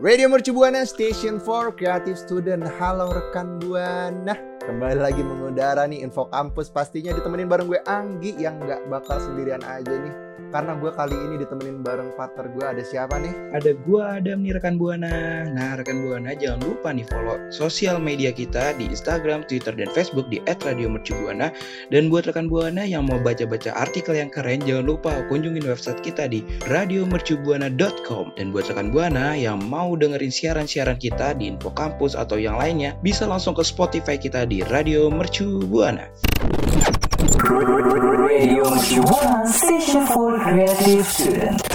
Radio Mercu Buana Station for Creative Student. Halo rekan Buana. Kembali lagi mengudara nih info kampus pastinya ditemenin bareng gue Anggi yang nggak bakal sendirian aja nih. Karena gue kali ini ditemenin bareng partner gue ada siapa nih? Ada gua Adam nih rekan Buana. Nah, rekan Buana jangan lupa nih follow sosial media kita di Instagram, Twitter, dan Facebook di @radiomercubuana. Dan buat rekan Buana yang mau baca-baca artikel yang keren, jangan lupa kunjungin website kita di radiomercubuana.com. Dan buat rekan Buana yang mau dengerin siaran-siaran kita di Info Kampus atau yang lainnya, bisa langsung ke Spotify kita di Radio Mercu Buana.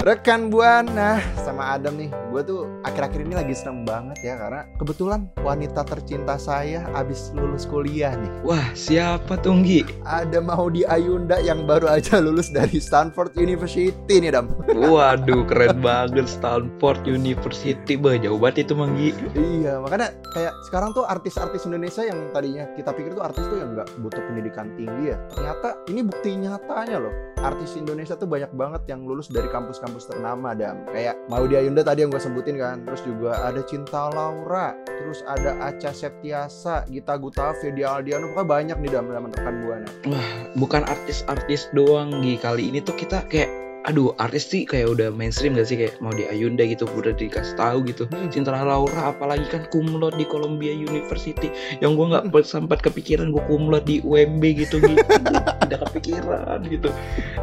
Rekan Buana sama Adam nih. Gue tuh akhir-akhir ini lagi seneng banget ya karena kebetulan wanita tercinta saya abis lulus kuliah nih. Wah, siapa tuh Nggi? Ada Maudi Ayunda yang baru aja lulus dari Stanford University nih Dam. Waduh, keren banget Stanford University. Bah, jauh banget itu Manggi. Iya, makanya kayak sekarang tuh artis-artis Indonesia yang tadinya kita pikir tuh artis tuh yang nggak butuh pendidikan tinggi ya. Ternyata ini bukti nyatanya loh. Artis Indonesia tuh banyak banget yang lulus dari kampus-kampus ternama dan kayak Maudi Ayunda tadi yang gue sebutin kan. Terus juga ada Cinta Laura, terus ada Acha Septiasa, Gita Gutavi, Dia Aldiano, pokoknya banyak nih dalam dalam rekan buana. Bukan artis-artis doang Nggi. Kali ini tuh kita kayak Aduh, artis sih kayak udah mainstream gak sih kayak mau di Ayunda gitu udah dikasih tahu gitu. Hmm. Cinta Laura apalagi kan kumlot di Columbia University yang gue nggak sempat kepikiran gue kumlot di UMB gitu gitu. Tidak kepikiran gitu.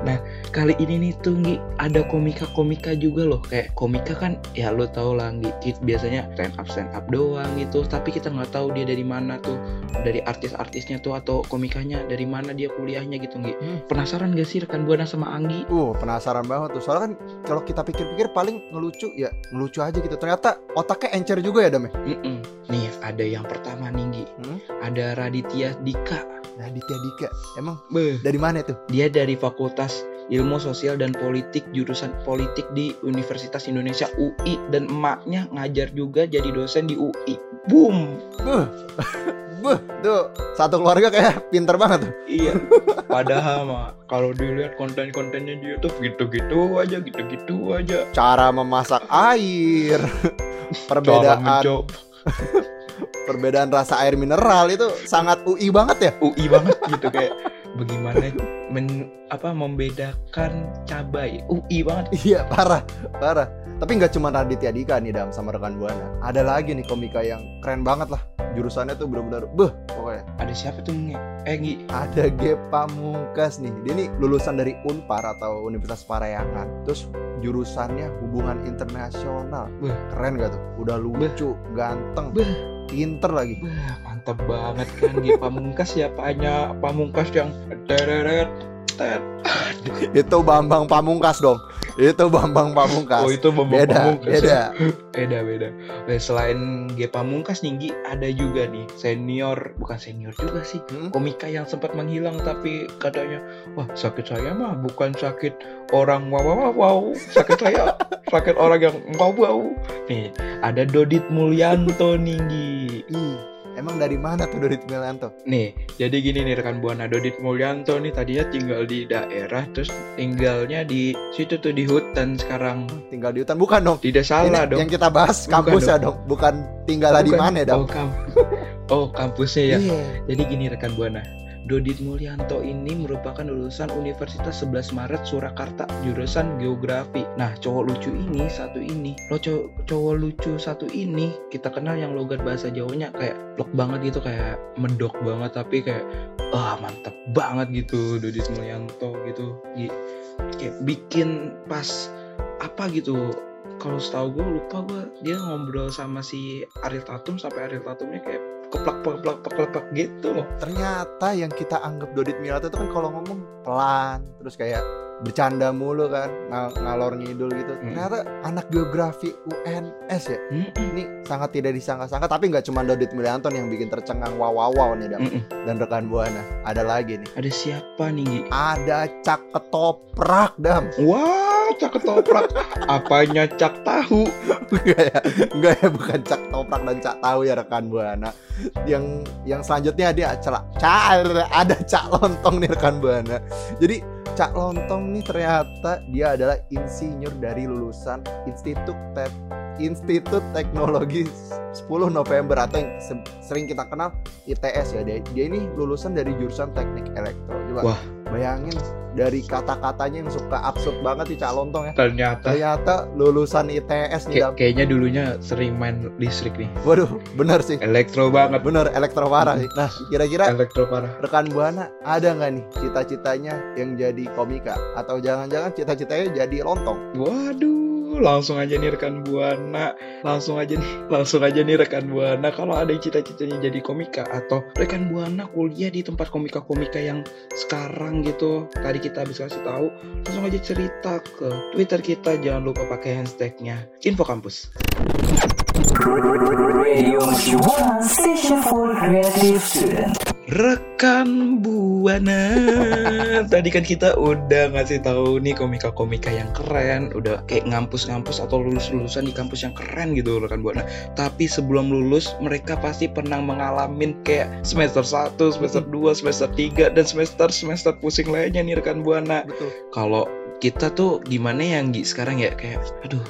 Nah, kali ini nih tuh Nggi ada komika-komika juga loh kayak komika kan ya lo tau lah Nggi biasanya stand up stand up doang gitu tapi kita nggak tahu dia dari mana tuh dari artis-artisnya tuh atau komikanya dari mana dia kuliahnya gitu Nggi Hmm. penasaran gak sih rekan buana sama Anggi Uh, penasaran banget tuh. Soalnya kan kalau kita pikir-pikir paling ngelucu ya ngelucu aja gitu. Ternyata otaknya encer juga ya Dam ya? Mm-mm. nih ada yang pertama nih Nggi Hmm? ada Raditya Dika Nah, Ditya Dika. Emang Beh, dari mana tuh? dia dari Fakultas Ilmu Sosial dan Politik jurusan Politik di Universitas Indonesia UI dan emaknya ngajar juga jadi dosen di UI boom Buh. Buh, tuh satu keluarga kayak pinter banget tuh. Iya. Padahal mah kalau dilihat konten-kontennya di YouTube gitu-gitu aja, gitu-gitu aja. Cara memasak air, perbedaan perbedaan rasa air mineral itu sangat UI banget ya. UI banget gitu kayak bagaimana men, apa membedakan cabai UI banget. Iya, parah, parah. Tapi nggak cuma Raditya Dika nih Dam sama rekan Buana. Ada lagi nih komika yang keren banget lah. Jurusannya tuh bener-bener beh pokoknya. Ada siapa tuh Nge? Eh Ngi? Ada G Pamungkas nih. Dia nih lulusan dari Unpar atau Universitas Parayangan. Terus jurusannya hubungan internasional. Wah. Keren gak tuh? Udah lucu, ganteng, Beh. pinter lagi. Wah, mantap banget kan Ngi Pamungkas siapanya Pamungkas yang tereret tet. Itu Bambang Pamungkas dong. Itu Bambang Pamungkas. Oh itu Bambang beda, Pamungkas. beda. beda beda Nah, selain G Pamungkas nih Nggi, ada juga nih senior bukan senior juga sih Hmm? komika yang sempat menghilang tapi katanya wah sakit saya mah bukan sakit orang wow wow wow, wow. sakit saya sakit orang yang wow wow nih ada Dodit Mulyanto nih Nggi. Ih, emang dari mana tuh Dodit Melianto? nih jadi gini nih rekan buana Dodit Mulyanto nih tadinya tinggal di daerah terus tinggalnya di situ tuh di hutan sekarang Tinggal di hutan bukan dong? tidak salah Ini dong Yang kita bahas kampus ya dong. dong, bukan tinggal di mana ya dong? oh, kamp oh kampusnya ya Iya. Jadi gini rekan Buana, Dodit Mulyanto ini merupakan lulusan Universitas 11 Maret Surakarta jurusan Geografi. Nah, cowok lucu ini satu ini, lo cowok, cowok lucu satu ini kita kenal yang logat bahasa Jawanya kayak blok banget gitu, kayak medok banget tapi kayak ah mantap banget gitu Dodit Mulyanto gitu. Gi- Kayak bikin pas apa gitu kalau setahu gue lupa gue dia ngobrol sama si Ariel Tatum sampai Ariel Tatumnya kayak keplak keplak keplak keplak gitu loh Ternyata yang kita anggap Dodit Melianto itu kan kalau ngomong pelan, terus kayak bercanda mulu kan ng- ngalor ngidul gitu Hmm. ternyata anak geografi UNS ya Mm-mm. ini sangat tidak disangka-sangka tapi nggak cuma Dodit Mulyanton yang bikin tercengang wow wow wow nih Dam. Mm-mm. dan rekan buana ada lagi nih Ada siapa nih ada cak ketoprak dam Wah, cak ketoprak. Apanya cak tahu? enggak ya enggak ya bukan cak toprak dan cak tahu ya rekan buana yang yang selanjutnya dia celak car ada cak lontong nih rekan buana jadi cak lontong nih ternyata dia adalah insinyur dari lulusan Institut Tek Institut Teknologi 10 November atau yang se- sering kita kenal ITS ya dia, dia ini lulusan dari jurusan Teknik Elektro coba Wah. Bayangin dari kata-katanya yang suka absurd banget di cak lontong ya Ternyata ternyata lulusan ITS nih kayak- kayaknya dulunya sering main listrik nih. Waduh, bener sih. Elektro banget. Bener, elektro parah sih. Nah, kira-kira Elektro parah. rekan Buana ada nggak nih cita-citanya yang jadi komika? Atau jangan-jangan cita-citanya jadi lontong? Waduh, langsung aja nih rekan buana, langsung aja nih, langsung aja nih rekan buana. Kalau ada yang cita-citanya jadi komika atau rekan buana kuliah di tempat komika-komika yang sekarang gitu, tadi kita habis kasih tahu, langsung aja cerita ke Twitter kita. Jangan lupa pakai hashtagnya Info Kampus. Radio station for creative student. Rekan Buana, tadi kan kita udah ngasih tahu nih komika-komika yang keren, udah kayak ngampus-ngampus atau lulus-lulusan di kampus yang keren gitu rekan Buana. Tapi sebelum lulus mereka pasti pernah mengalami kayak semester 1, semester 2, semester 3 dan semester-semester pusing lainnya nih rekan Buana. Betul. Kalau kita tuh gimana ya Nggi sekarang ya kayak aduh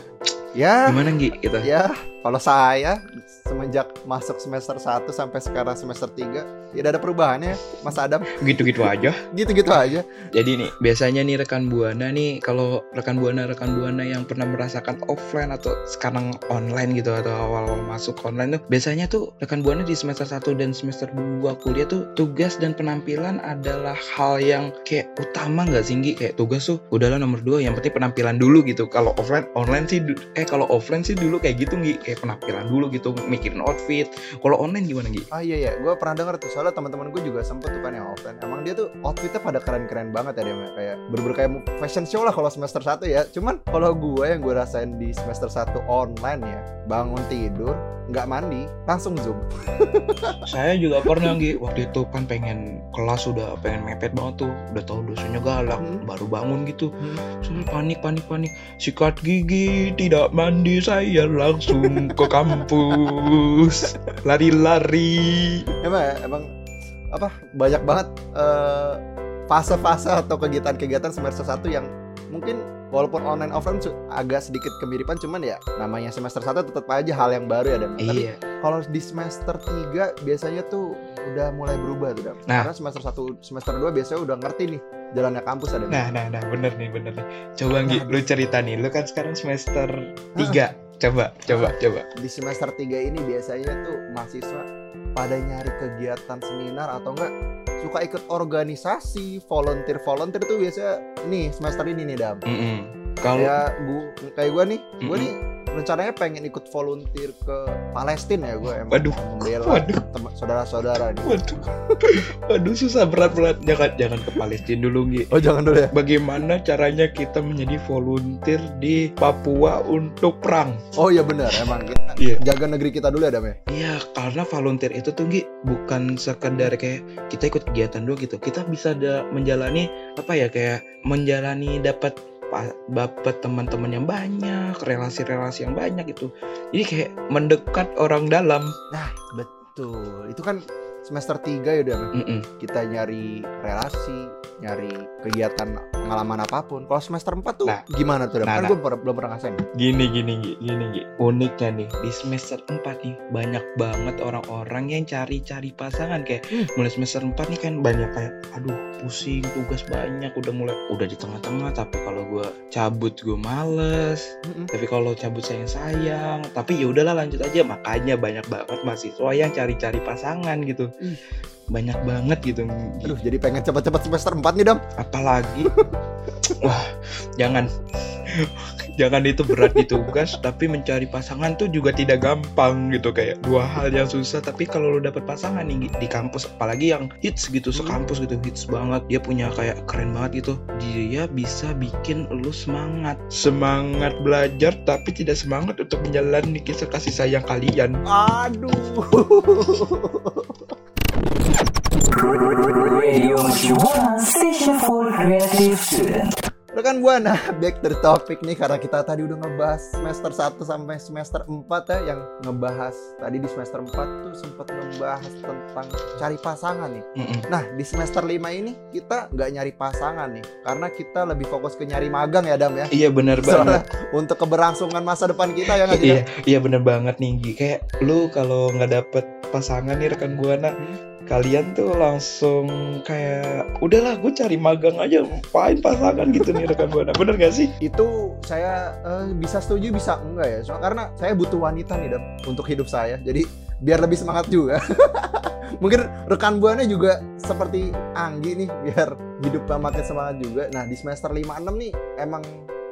Ya, gimana Nggi kita? ya. Kalau saya semenjak masuk semester 1 sampai sekarang semester 3 tidak ada perubahannya, Mas Adam. Gitu-gitu aja. Gitu-gitu aja. Jadi nih, biasanya nih rekan Buana nih kalau rekan Buana rekan Buana yang pernah merasakan offline atau sekarang online gitu atau awal-awal masuk online tuh biasanya tuh rekan Buana di semester 1 dan semester 2 kuliah tuh tugas dan penampilan adalah hal yang kayak utama nggak sih Nggi? Kayak tugas tuh udahlah nomor 2 yang penting penampilan dulu gitu. Kalau offline online sih eh kalau offline sih dulu kayak gitu Nggi, kayak penampilan dulu gitu, mikirin outfit. Kalau online gimana Nggi? Ah iya ya, gue pernah denger tuh soalnya teman-teman gue juga sempet tuh kan yang offline. Emang dia tuh outfitnya pada keren-keren banget ya dia kayak bener kayak fashion show lah kalau semester 1 ya. Cuman kalau gue yang gue rasain di semester 1 online ya, bangun tidur nggak mandi langsung zoom. saya juga pernah Nggi waktu itu kan pengen kelas udah pengen mepet banget tuh udah tahu dosennya galak Hmm. baru bangun gitu Hmm. Terus panik panik panik sikat gigi tidak mandi saya langsung ke kampus lari-lari. Emang ya, emang apa banyak banget eh, fase-fase atau kegiatan-kegiatan semester 1 yang mungkin walaupun online offline agak sedikit kemiripan cuman ya namanya semester 1 tetap aja hal yang baru ya dan tapi iya. kalau di semester 3 biasanya tuh udah mulai berubah tuh. Nah. karena semester 1 semester 2 biasanya udah ngerti nih jalannya kampus ada. Nah nah nah bener nih bener nih. Coba Nggi Nah. lu cerita nih lu kan sekarang semester 3 coba coba coba di semester 3 ini biasanya tuh mahasiswa pada nyari kegiatan seminar atau enggak suka ikut organisasi volunteer volunteer tuh biasanya nih semester ini nih dam Mm-mm. kalau kayak gua kayak gue nih gue Mm-mm. nih rencananya pengen ikut volunteer ke Palestina ya gue emang Waduh. membela Waduh. saudara-saudara nih waduh waduh susah berat berat jangan jangan ke Palestina dulu Nggi oh jangan dulu ya bagaimana caranya kita menjadi volunteer di Papua untuk perang. oh iya benar emang kita Iya. jaga negeri kita dulu ya dam ya Iya, karena volunteer itu tuh Gi, bukan sekedar kayak kita ikut kegiatan doang gitu. Kita bisa menjalani apa ya kayak menjalani dapat pa- dapat teman-teman yang banyak, relasi-relasi yang banyak gitu. Jadi kayak mendekat orang dalam. nah betul itu kan semester 3 ya dam ya? Mm-mm. kita nyari relasi, nyari kegiatan pengalaman apa pun. Kalau semester 4 tuh Nah. gimana tuh? Nah, kan nah. gue belum, pernah ngerasain. Gini gini Gi, gini Gi. Uniknya nih di semester 4 nih banyak banget orang-orang yang cari-cari pasangan kayak Hmm. mulai semester 4 nih kan banyak kayak aduh pusing tugas banyak udah mulai udah di tengah-tengah tapi kalau gua cabut gue males Mm-mm. tapi kalau cabut sayang sayang tapi ya udahlah lanjut aja makanya banyak banget mahasiswa yang cari-cari pasangan gitu Ih. banyak banget gitu. Aduh, jadi pengen cepet-cepet semester 4 nih, Dam. apalagi. Wah jangan. Jangan itu berat di tugas tapi mencari pasangan tuh juga tidak gampang gitu. Kayak dua hal yang susah tapi kalau lu dapet pasangan nih di kampus apalagi yang hits gitu sekampus gitu hits banget. Dia punya kayak keren banget gitu. Dia bisa bikin lu semangat. Semangat belajar tapi tidak semangat untuk menjalani kisah kasih sayang kalian. Aduh. Radio Buana, station for creative student. Rekan Buana, back to the topic nih karena kita tadi udah ngebahas semester 1 sampai semester 4 ya yang ngebahas tadi di semester 4 tuh sempat ngebahas tentang cari pasangan nih. Mm-mm. Nah, di semester 5 ini kita nggak nyari pasangan nih karena kita lebih fokus ke nyari magang ya, Dam ya. iya Soalnya banget untuk keberlangsungan masa depan kita ya nggak iya iya bener banget nih kayak lu kalau nggak dapet pasangan nih rekan buana kalian tuh langsung kayak udahlah gue cari magang aja ngapain pasangan gitu nih rekan buana bener gak sih Itu saya eh, bisa setuju bisa enggak ya. Soalnya karena saya butuh wanita nih, Dam, untuk hidup saya. Jadi biar lebih semangat juga. Mungkin rekan buana juga seperti Anggi nih biar hidup makin semangat juga. Nah, di semester 5 6 nih emang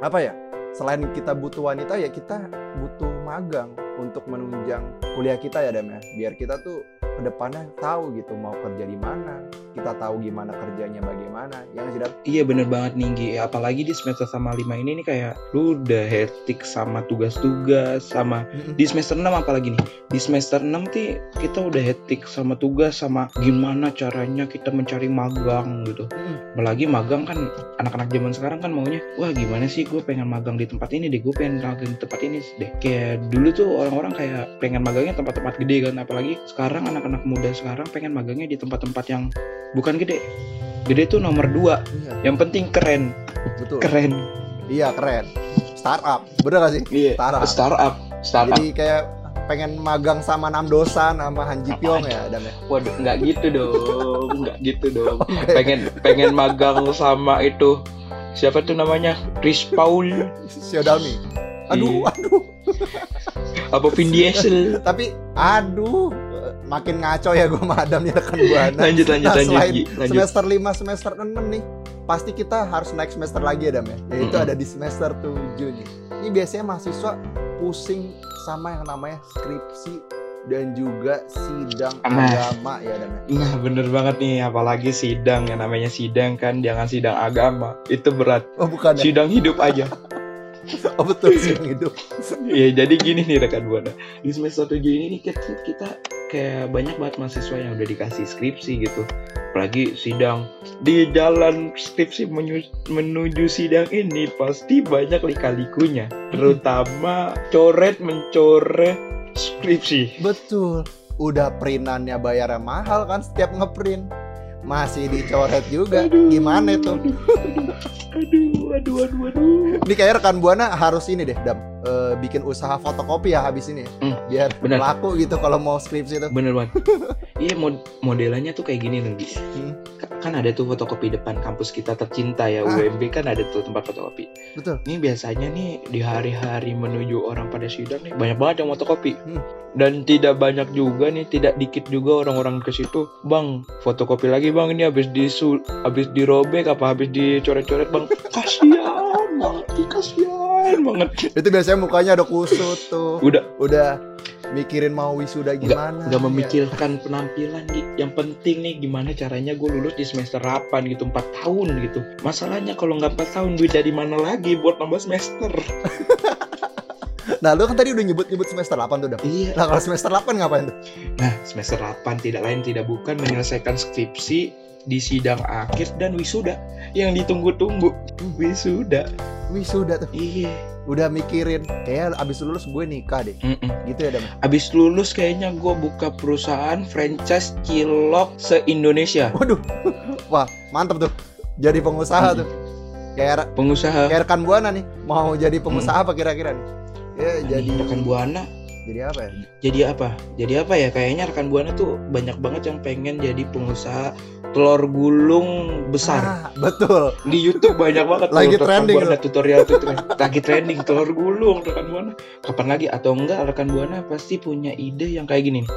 apa ya? Selain kita butuh wanita ya kita butuh magang untuk menunjang kuliah kita ya Dam ya. Biar kita tuh ke depannya tahu gitu mau kerja di mana, kita tahu gimana kerjanya bagaimana. Ya nggak sih? Iya bener banget nih Gi. apalagi di semester sama 5 ini nih kayak lu udah hektik sama tugas-tugas sama di semester 6 apalagi nih di semester 6 sih kita udah hektik sama tugas sama gimana caranya kita mencari magang gitu apalagi magang kan anak-anak zaman sekarang kan maunya wah gimana sih gue pengen magang di tempat ini deh gue pengen magang di tempat ini deh kayak dulu tuh orang-orang kayak pengen magangnya tempat-tempat gede kan apalagi sekarang anak-anak muda sekarang pengen magangnya di tempat-tempat yang bukan gede gede tuh nomor dua Iya, yang penting keren betul. keren Iya keren. Startup, bener gak sih? iya Startup. startup startup Jadi kayak pengen magang sama Namdosan sama Han Ji Pyong ya, Adam ya. Waduh, nggak gitu dong, nggak gitu dong. Pengen pengen magang sama itu siapa tuh namanya Chris Paul Xiaomi. Aduh, Iya. aduh. Apa Vin Diesel. Tapi aduh, makin ngaco ya gue sama Adam ya rekan buana. Lanjut lanjut Nah, lanjut, selain lanjut. semester 5, semester 6 nih, pasti kita harus naik semester lagi ya, Dam ya. Yaitu Mm-mm. ada di semester 7 nih. Ini biasanya mahasiswa pusing sama yang namanya skripsi dan juga sidang Nah. agama ya, Dam ya. Nah bener banget nih, apalagi sidang yang namanya sidang kan, jangan sidang agama, itu berat. Oh bukan ya? Sidang hidup aja. Oh betul sidang hidup. Iya jadi gini nih rekan buana di semester 7 ini nih kita, kita kayak banyak banget mahasiswa yang udah dikasih skripsi gitu apalagi sidang di jalan skripsi menuju sidang ini pasti banyak lika-likunya terutama coret mencoret skripsi Betul. Udah printannya bayarnya mahal kan setiap ngeprint. Masih dicoret juga. Aduh, Gimana itu? aduh aduh aduh aduh aduh Ini kayak rekan Buana harus ini deh, Dam. Eh, bikin usaha fotokopi ya habis ini. Hmm, Biar benar. laku gitu kalau mau skripsi itu. bener banget iya mod modelannya tuh kayak gini nanti Hmm. Kan ada tuh fotokopi depan kampus kita tercinta ya Ah. UMB kan ada tuh tempat fotokopi Betul. Ini biasanya nih di hari-hari menuju orang pada sidang nih banyak banget yang fotokopi. Hmm. Dan tidak banyak juga nih, tidak dikit juga orang-orang ke situ, "Bang, fotokopi lagi, Bang. Ini habis disul habis dirobek apa habis dicoret-coret, Bang." Kasihan banget, ih, kasihan banget. Itu biasanya mukanya udah kusut tuh. Udah Udah mikirin mau wisuda gimana. nggak ya. memikirkan penampilan Gi. Yang penting nih gimana caranya gue lulus di semester 8 gitu, 4 tahun gitu. Masalahnya kalau nggak 4 tahun duit dari mana lagi buat nambah semester? Nah, lu kan tadi udah nyebut-nyebut semester 8 tuh, Dam. Iya, Nah, kalau semester 8 ngapain tuh? Nah, semester 8 tidak lain tidak bukan menyelesaikan skripsi di sidang akhir dan wisuda yang ditunggu-tunggu. Wisuda. Wisuda tuh. Iya. Udah mikirin, kayak abis lulus gue nikah deh. Mm-mm. Gitu ya, Dam. Abis lulus kayaknya gue buka perusahaan franchise cilok se-Indonesia. Waduh. Wah, mantep tuh. Jadi pengusaha tuh. Kayak Pengusaha kayak rekan buana nih mau jadi pengusaha apa kira-kira nih ya jadi Nih, rekan Buana jadi apa ya jadi apa? Jadi apa ya? Kayaknya rekan Buana tuh banyak banget yang pengen jadi pengusaha telur gulung besar. Ah, betul Di YouTube banyak banget tuh Lagi trending Buana tutorial tutorial. Lagi trending telur gulung rekan Buana. Kapan lagi atau enggak rekan Buana pasti punya ide yang kayak gini nih.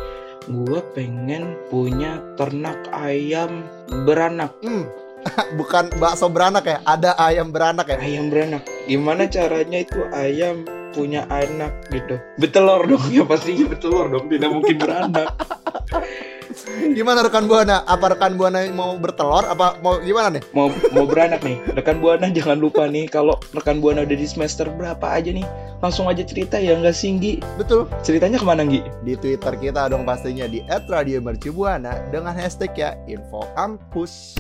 gua pengen punya ternak ayam beranak. Hmm. Bukan bakso beranak ya, ada ayam beranak ya. Ayam beranak. Gimana caranya itu ayam punya anak gitu? Betelor dong ya pastinya betelor dong, tidak mungkin beranak. Gimana rekan buana? Apa rekan buana mau bertelur? Apa mau gimana nih? Mau mau beranak nih, rekan buana jangan lupa nih kalau rekan buana udah di semester berapa aja nih, langsung aja cerita ya nggak singgi. Betul. Ceritanya ke mana Gi? Di Twitter kita dong pastinya di @radiomercubuana dengan hashtag ya info kampus.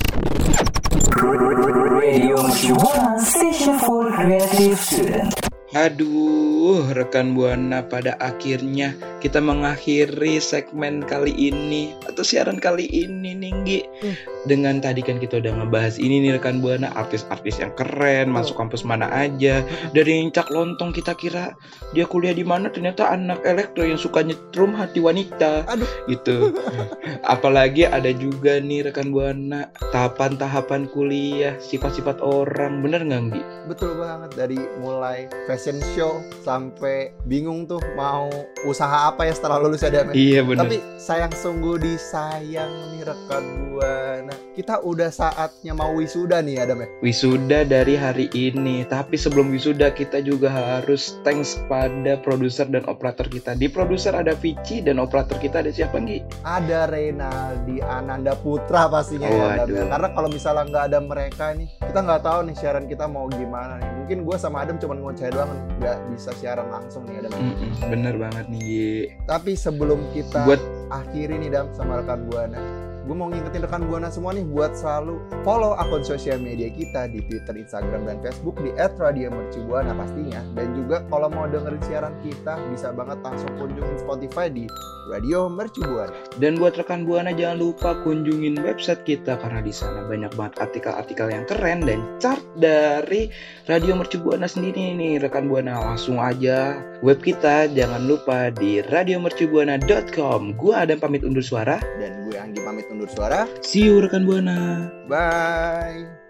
Radio Mercubuana Station for Creative Student. Aduh, rekan Buana pada akhirnya kita mengakhiri segmen kali ini atau siaran kali ini Ninggi. Hmm. Dengan tadi kan kita udah ngebahas ini nih rekan Buana artis-artis yang keren, masuk kampus mana aja. Dari yang cak lontong kita kira dia kuliah di mana ternyata anak elektro yang suka nyetrum hati wanita. Aduh. Gitu. Apalagi ada juga nih rekan Buana tahapan-tahapan kuliah, sifat-sifat orang. Bener nggak Nggi? Betul banget dari mulai fashion show sampai bingung tuh mau usaha apa ya setelah lulus ya Dam. ya? Iya bener. Tapi sayang sungguh disayang nih rekan buana. Kita udah saatnya mau wisuda nih Adam ya. wisuda dari hari ini. Tapi sebelum wisuda kita juga harus thanks pada produser dan operator kita. Di produser ada Vici dan operator kita ada siapa Nggi? Ada Reynaldi Ananda Putra pastinya ya Adam ya. Karena kalau misalnya nggak ada mereka nih, kita nggak tahu nih siaran kita mau gimana nih. Mungkin gue sama Adam cuma ngoceh doang nggak bisa siaran langsung nih Adam. Mm-mm, bener banget nih. Tapi sebelum kita Buat akhiri nih Dam sama rekan Buana. Gue mau ngingetin rekan Buana semua nih buat selalu follow akun sosial media kita di Twitter, Instagram, dan Facebook di @radiomercubuana pastinya. Dan juga kalau mau dengerin siaran kita bisa banget langsung kunjungin Spotify di Radio Mercubuana. dan buat rekan buana jangan lupa kunjungin website kita karena di sana banyak banget artikel-artikel yang keren dan chart dari Radio Mercu Buana sendiri nih rekan buana langsung aja web kita jangan lupa di radiomercubuana.com. Gua Adam pamit undur suara. Dan gue Anggi pamit undur suara. See you rekan buana. Bye.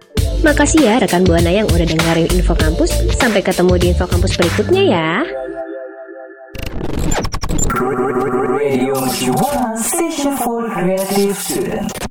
Makasih ya rekan Buana yang udah dengerin Info Kampus. Sampai ketemu di Info Kampus berikutnya ya. Radio Station for Creative Student.